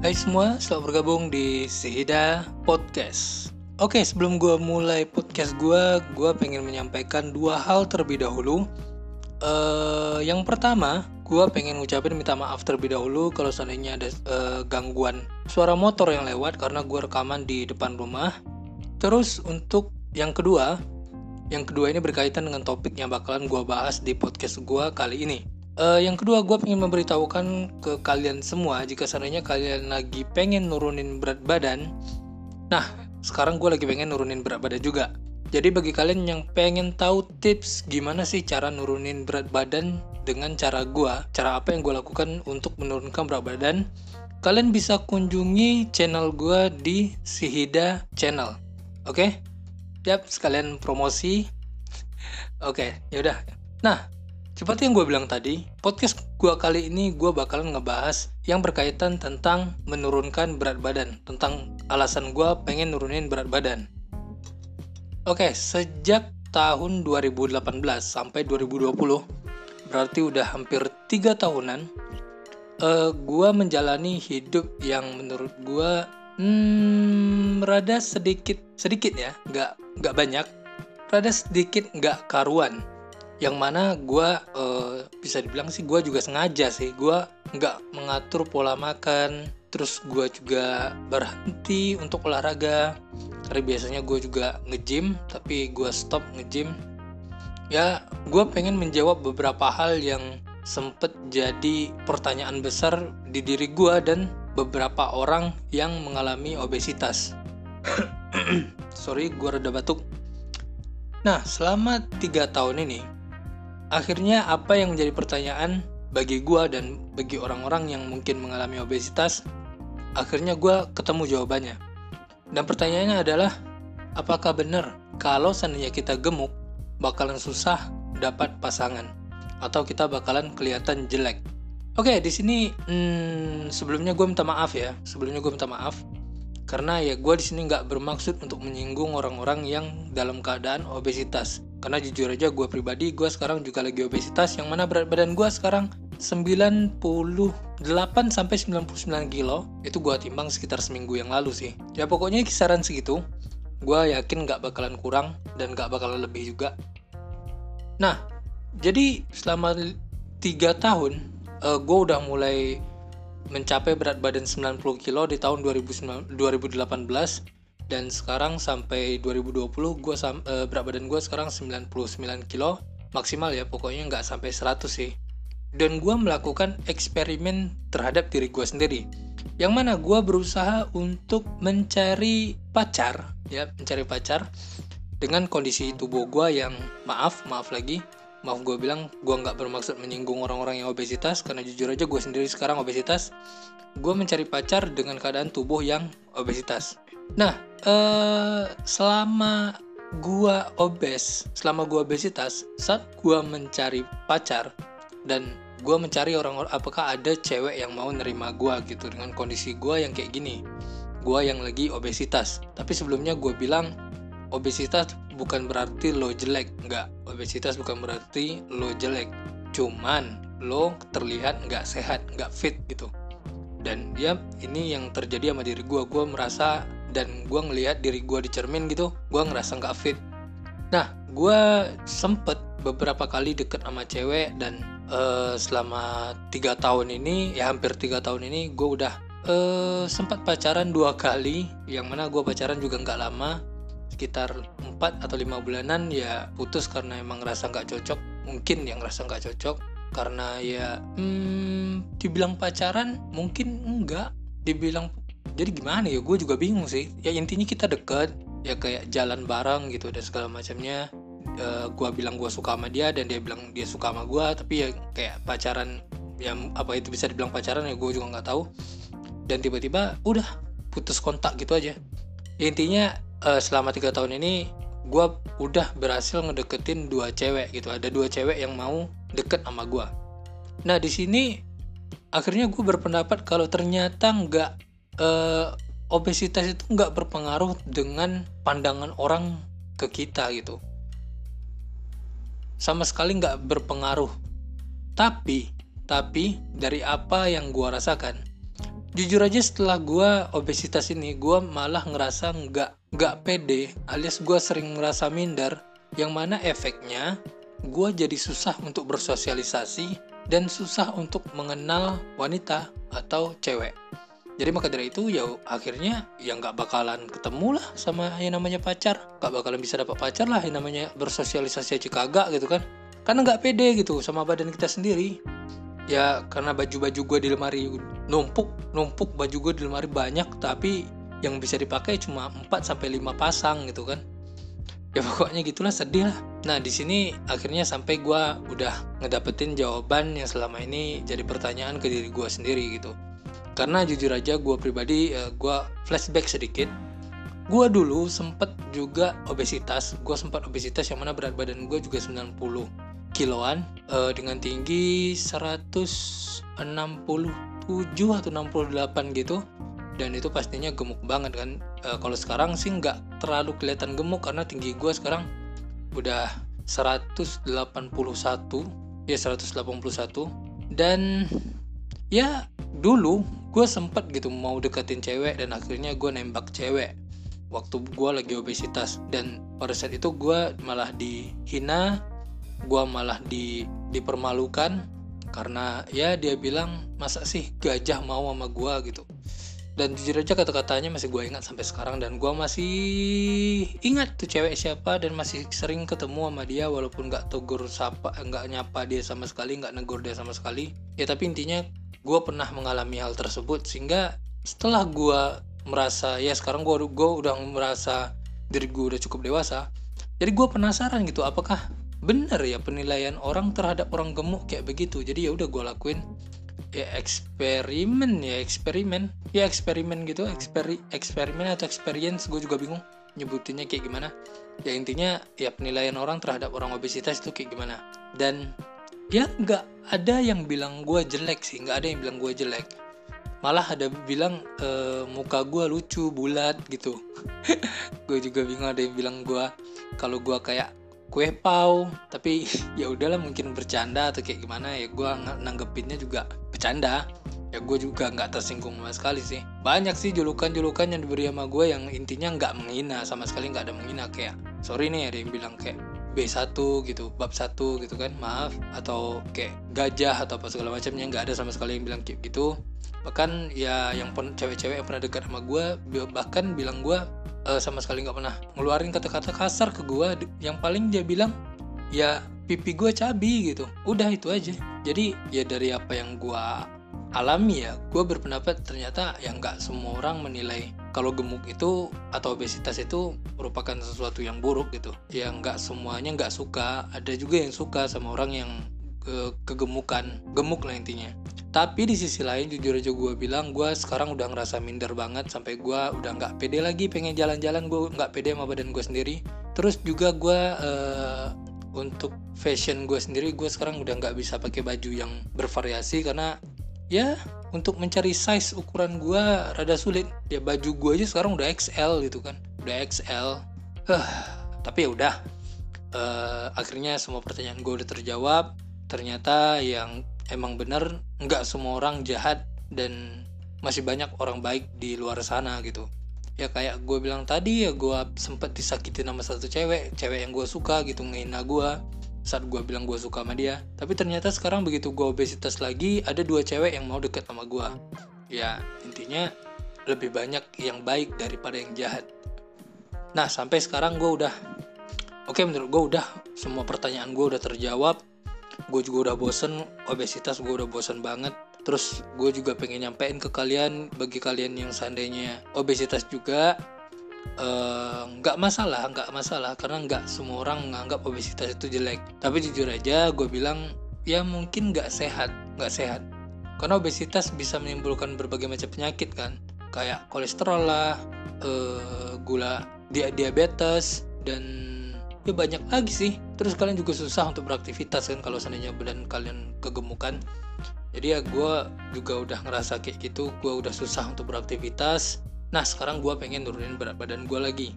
Hai semua, selamat bergabung di Sehida Podcast. Oke, sebelum gue mulai podcast gue, gue pengen menyampaikan dua hal terlebih dahulu. Uh, yang pertama, gue pengen ngucapin minta maaf terlebih dahulu kalau seandainya ada uh, gangguan suara motor yang lewat karena gue rekaman di depan rumah. Terus untuk yang kedua, yang kedua ini berkaitan dengan topik yang bakalan gue bahas di podcast gue kali ini. Uh, yang kedua, gue pengen memberitahukan ke kalian semua jika seandainya kalian lagi pengen nurunin berat badan. Nah, sekarang gue lagi pengen nurunin berat badan juga. Jadi bagi kalian yang pengen tahu tips gimana sih cara nurunin berat badan dengan cara gue, cara apa yang gue lakukan untuk menurunkan berat badan, kalian bisa kunjungi channel gue di Sihida Channel. Oke? Okay? Yap, sekalian promosi. Oke, okay, yaudah. Nah, seperti yang gue bilang tadi, podcast gue kali ini gue bakalan ngebahas yang berkaitan tentang menurunkan berat badan, tentang alasan gue pengen nurunin berat badan. Oke, sejak tahun 2018 sampai 2020, berarti udah hampir tiga tahunan, uh, eh, gue menjalani hidup yang menurut gue hmm, rada sedikit sedikit ya, nggak nggak banyak, rada sedikit nggak karuan yang mana gue uh, bisa dibilang sih gue juga sengaja sih. Gue nggak mengatur pola makan terus gue juga berhenti untuk olahraga. Karena biasanya gue juga nge-gym tapi gue stop nge-gym. Ya gue pengen menjawab beberapa hal yang sempet jadi pertanyaan besar di diri gue dan beberapa orang yang mengalami obesitas. Sorry gue rada batuk. Nah selama tiga tahun ini Akhirnya apa yang menjadi pertanyaan bagi gue dan bagi orang-orang yang mungkin mengalami obesitas, akhirnya gue ketemu jawabannya. Dan pertanyaannya adalah, apakah benar kalau seandainya kita gemuk, bakalan susah dapat pasangan? Atau kita bakalan kelihatan jelek? Oke, di sini hmm, sebelumnya gue minta maaf ya. Sebelumnya gue minta maaf karena ya gue di sini nggak bermaksud untuk menyinggung orang-orang yang dalam keadaan obesitas karena jujur aja gue pribadi gue sekarang juga lagi obesitas. Yang mana berat badan gue sekarang 98 sampai 99 kilo. Itu gue timbang sekitar seminggu yang lalu sih. Ya pokoknya kisaran segitu gue yakin nggak bakalan kurang dan nggak bakalan lebih juga. Nah jadi selama tiga tahun uh, eh, gue udah mulai mencapai berat badan 90 kilo di tahun 2018 dan sekarang sampai 2020 gue uh, berat badan gue sekarang 99 kilo maksimal ya pokoknya nggak sampai 100 sih. Dan gue melakukan eksperimen terhadap diri gue sendiri. Yang mana gue berusaha untuk mencari pacar ya mencari pacar dengan kondisi tubuh gue yang maaf maaf lagi maaf gue bilang gue nggak bermaksud menyinggung orang-orang yang obesitas karena jujur aja gue sendiri sekarang obesitas. Gue mencari pacar dengan keadaan tubuh yang obesitas. Nah eh, selama gue obes selama gue obesitas saat gue mencari pacar dan gue mencari orang-orang apakah ada cewek yang mau nerima gue gitu dengan kondisi gue yang kayak gini. Gue yang lagi obesitas. Tapi sebelumnya gue bilang obesitas bukan berarti lo jelek. Nggak obesitas bukan berarti lo jelek. Cuman lo terlihat nggak sehat nggak fit gitu. Dan ya ini yang terjadi sama diri gue gue merasa dan gue ngelihat diri gue di cermin gitu gue ngerasa nggak fit. Nah gue sempet beberapa kali deket sama cewek dan uh, selama tiga tahun ini ya hampir tiga tahun ini gue udah uh, sempat pacaran dua kali. Yang mana gue pacaran juga nggak lama sekitar 4 atau lima bulanan ya putus karena emang ngerasa nggak cocok. Mungkin yang ngerasa nggak cocok karena ya hmm, dibilang pacaran mungkin enggak. Dibilang jadi gimana ya gue juga bingung sih. Ya intinya kita deket ya kayak jalan bareng gitu dan segala macamnya. Uh, gue bilang gue suka sama dia dan dia bilang dia suka sama gue tapi ya kayak pacaran yang apa itu bisa dibilang pacaran ya gue juga nggak tahu. Dan tiba-tiba udah putus kontak gitu aja. Ya, intinya uh, selama tiga tahun ini gue udah berhasil ngedeketin dua cewek gitu. Ada dua cewek yang mau deket sama gue nah di sini akhirnya gue berpendapat kalau ternyata nggak uh, obesitas itu nggak berpengaruh dengan pandangan orang ke kita gitu. Sama sekali nggak berpengaruh. Tapi tapi dari apa yang gue rasakan? Jujur aja setelah gue obesitas ini gue malah ngerasa nggak nggak pede alias gue sering ngerasa minder yang mana efeknya gue jadi susah untuk bersosialisasi dan susah untuk mengenal wanita atau cewek jadi maka dari itu ya akhirnya ya nggak bakalan ketemu lah sama yang namanya pacar. Nggak bakalan bisa dapat pacar lah yang namanya bersosialisasi aja kagak gitu kan. Karena nggak pede gitu sama badan kita sendiri. Ya karena baju-baju gue di lemari numpuk numpuk baju gue di lemari banyak. Tapi yang bisa dipakai cuma 4 sampai 5 pasang gitu kan. Ya pokoknya gitulah sedih lah. Nah di sini akhirnya sampai gue udah ngedapetin jawaban yang selama ini jadi pertanyaan ke diri gue sendiri gitu karena jujur aja gue pribadi uh, eh, gue flashback sedikit. Gue dulu sempet juga obesitas. Gue sempat obesitas yang mana berat badan gue juga 90 kiloan uh, dengan tinggi 167 atau 68 gitu. Dan itu pastinya gemuk banget kan. Uh, kalau sekarang sih nggak terlalu kelihatan gemuk karena tinggi gue sekarang udah 181 ya 181 dan ya dulu gue sempet gitu mau deketin cewek dan akhirnya gue nembak cewek. Waktu gue lagi obesitas dan pada saat itu gue malah dihina gue malah di dipermalukan karena ya dia bilang masa sih gajah mau sama gue gitu. Dan jujur aja kata-katanya masih gue ingat sampai sekarang dan gue masih ingat tuh cewek siapa dan masih sering ketemu sama dia walaupun nggak tegur sapa nggak nyapa dia sama sekali nggak negur dia sama sekali. Ya tapi intinya gue pernah mengalami hal tersebut sehingga setelah gue merasa ya sekarang gue gue udah merasa diri gue udah cukup dewasa jadi gue penasaran gitu apakah bener ya penilaian orang terhadap orang gemuk kayak begitu? Jadi ya udah gue lakuin ya eksperimen ya eksperimen ya eksperimen gitu eksperi eksperimen atau experience gue juga bingung nyebutinnya kayak gimana. Ya intinya ya penilaian orang terhadap orang obesitas itu kayak gimana. Dan ya nggak ada yang bilang gue jelek sih nggak ada yang bilang gue jelek. Malah ada bilang e, muka gue lucu bulat gitu. Gue juga bingung ada yang bilang gue kalau gue kayak kue pau tapi ya udahlah mungkin bercanda atau kayak gimana ya gue nanggepinnya juga bercanda. Ya gue juga nggak tersinggung sama sekali sih. Banyak sih julukan-julukan yang diberi sama gue yang intinya nggak menghina sama sekali nggak ada menghina kayak sorry nih ada yang bilang kayak B1 gitu bab 1 gitu kan maaf. Atau kayak gajah atau apa segala macamnya nggak ada sama sekali yang bilang kayak gitu. Bahkan ya yang cewek-cewek yang pernah dekat sama gue bahkan bilang gue uh, sama sekali nggak pernah ngeluarin kata-kata kasar ke gue yang paling dia bilang ya pipi gue cabi gitu. Udah itu aja. Jadi ya dari apa yang gue alami ya gue berpendapat ternyata yang nggak semua orang menilai kalau gemuk itu atau obesitas itu merupakan sesuatu yang buruk gitu. Ya nggak semuanya nggak suka. Ada juga yang suka sama orang yang ke kegemukan. Gemuk lah intinya. Tapi di sisi lain jujur aja gue bilang gue sekarang udah ngerasa minder banget sampai gue udah nggak pede lagi pengen jalan-jalan. Gue nggak pede sama badan gue sendiri. Terus juga gue uh, untuk fashion gue sendiri gue sekarang udah nggak bisa pakai baju yang bervariasi karena ya untuk mencari size ukuran gue rada sulit. Ya baju gue aja sekarang udah XL gitu kan. Udah XL huh, tapi ya udah. Uh, akhirnya semua pertanyaan gue udah terjawab. Ternyata yang emang bener nggak semua orang jahat dan masih banyak orang baik di luar sana gitu. Ya kayak gue bilang tadi ya gue sempet disakitin sama satu cewek. Cewek yang gue suka gitu ngehina gue saat gue bilang gue suka sama dia. Tapi ternyata sekarang begitu gue obesitas lagi ada dua cewek yang mau deket sama gue ya intinya lebih banyak yang baik daripada yang jahat. Nah sampai sekarang gue udah oke okay, menurut gue udah semua pertanyaan gue udah terjawab. Gue juga udah bosen obesitas gue udah bosen banget. Terus gue juga pengen nyampein ke kalian bagi kalian yang seandainya obesitas juga nggak uh, masalah nggak masalah. Karena nggak semua orang menganggap obesitas itu jelek. Tapi jujur aja gue bilang ya mungkin nggak sehat nggak sehat. Karena obesitas bisa menimbulkan berbagai macam penyakit kan. Kayak kolesterol lah uh, gula dia diabetes dan ya banyak lagi sih. Terus kalian juga susah untuk beraktivitas kan kalau seandainya badan kalian kegemukan. Jadi ya gue juga udah ngerasa kayak gitu. Gue udah susah untuk beraktivitas nah sekarang gue pengen nurunin berat badan gue lagi.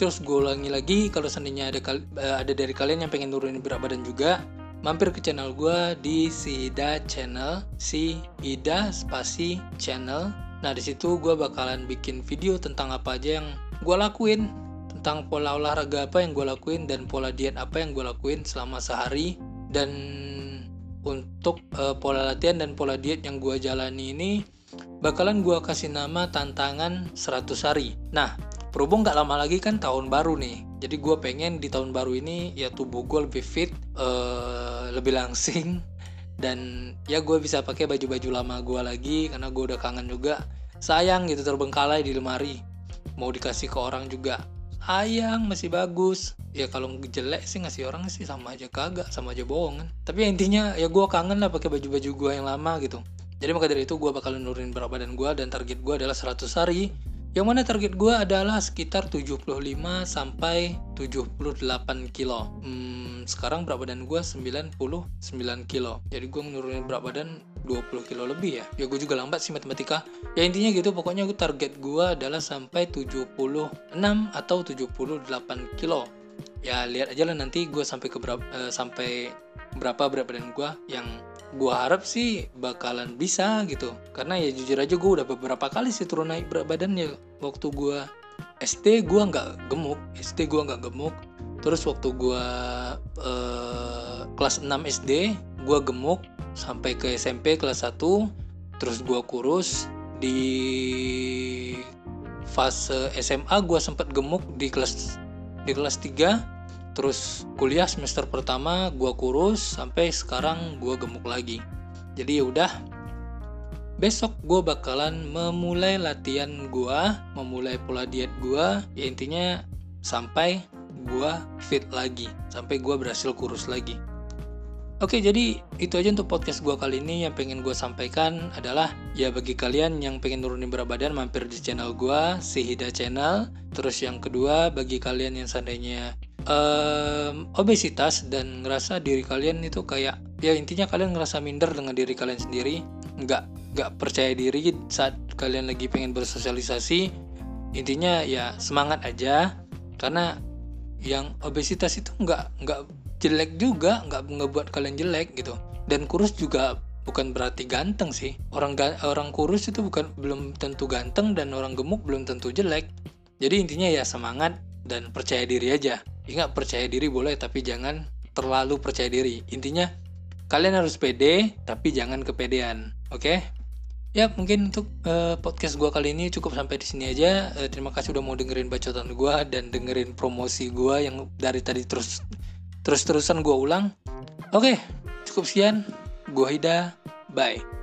Terus gue ulangi lagi kalau seandainya ada eh, ada dari kalian yang pengen nurunin berat badan juga mampir ke channel gue di si Ida channel si Ida spasi channel. Nah di situ gue bakalan bikin video tentang apa aja yang gue lakuin tentang pola olahraga apa yang gue lakuin dan pola diet apa yang gue lakuin selama sehari. Dan untuk uh, pola latihan dan pola diet yang gue jalani ini bakalan gue kasih nama tantangan 100 hari. Nah, berhubung gak lama lagi kan tahun baru nih. Jadi gue pengen di tahun baru ini ya tubuh gue lebih fit, uh, lebih langsing, dan ya gue bisa pakai baju-baju lama gue lagi karena gue udah kangen juga. Sayang gitu terbengkalai di lemari. Mau dikasih ke orang juga sayang masih bagus ya kalau jelek sih ngasih orang sih sama aja kagak sama aja bohong kan tapi ya intinya ya gue kangen lah pakai baju baju gue yang lama gitu jadi maka dari itu gue bakal nurunin berat badan gue dan target gue adalah 100 hari yang mana target gue adalah sekitar 75 sampai 78 kilo. Hmm, sekarang berat badan gue 99 kilo. Jadi gue menurunin berat badan 20 kilo lebih ya. Ya gue juga lambat sih matematika. Ya intinya gitu pokoknya gue target gue adalah sampai 76 atau 78 kilo. Ya lihat aja lah nanti gue sampai ke berapa uh, sampai berapa berat badan gue yang gue harap sih bakalan bisa gitu. Karena ya jujur aja gue udah beberapa kali sih turun naik berat badannya. Waktu gue SD gue nggak gemuk. SD gue nggak gemuk. Terus waktu gue uh, kelas 6 SD gue gemuk sampai ke SMP kelas 1 terus gue kurus. Di fase SMA gue sempat gemuk di kelas di kelas 3 terus kuliah semester pertama gue kurus sampai sekarang gue gemuk lagi. Jadi ya udah besok gue bakalan memulai latihan gue memulai pola diet gue ya intinya sampai gue fit lagi sampai gue berhasil kurus lagi. Oke, jadi itu aja untuk podcast gue kali ini. Yang pengen gue sampaikan adalah ya bagi kalian yang pengen nurunin berat badan mampir di channel gue, Sihida Channel. Terus yang kedua bagi kalian yang seandainya um, obesitas dan ngerasa diri kalian itu kayak ya intinya kalian ngerasa minder dengan diri kalian sendiri, nggak nggak percaya diri saat kalian lagi pengen bersosialisasi. Intinya ya semangat aja. Karena yang obesitas itu nggak nggak jelek juga nggak ngebuat kalian jelek gitu. Dan kurus juga bukan berarti ganteng sih. Orang orang kurus itu bukan belum tentu ganteng dan orang gemuk belum tentu jelek. Jadi intinya ya semangat dan percaya diri aja ingat percaya diri boleh tapi jangan terlalu percaya diri intinya kalian harus pede tapi jangan kepedean oke okay? ya mungkin untuk uh, podcast gue kali ini cukup sampai di sini aja uh, terima kasih udah mau dengerin bacotan gue dan dengerin promosi gue yang dari tadi terus terus-terusan gue ulang. Oke, cukup sekian. Gue Hida, bye.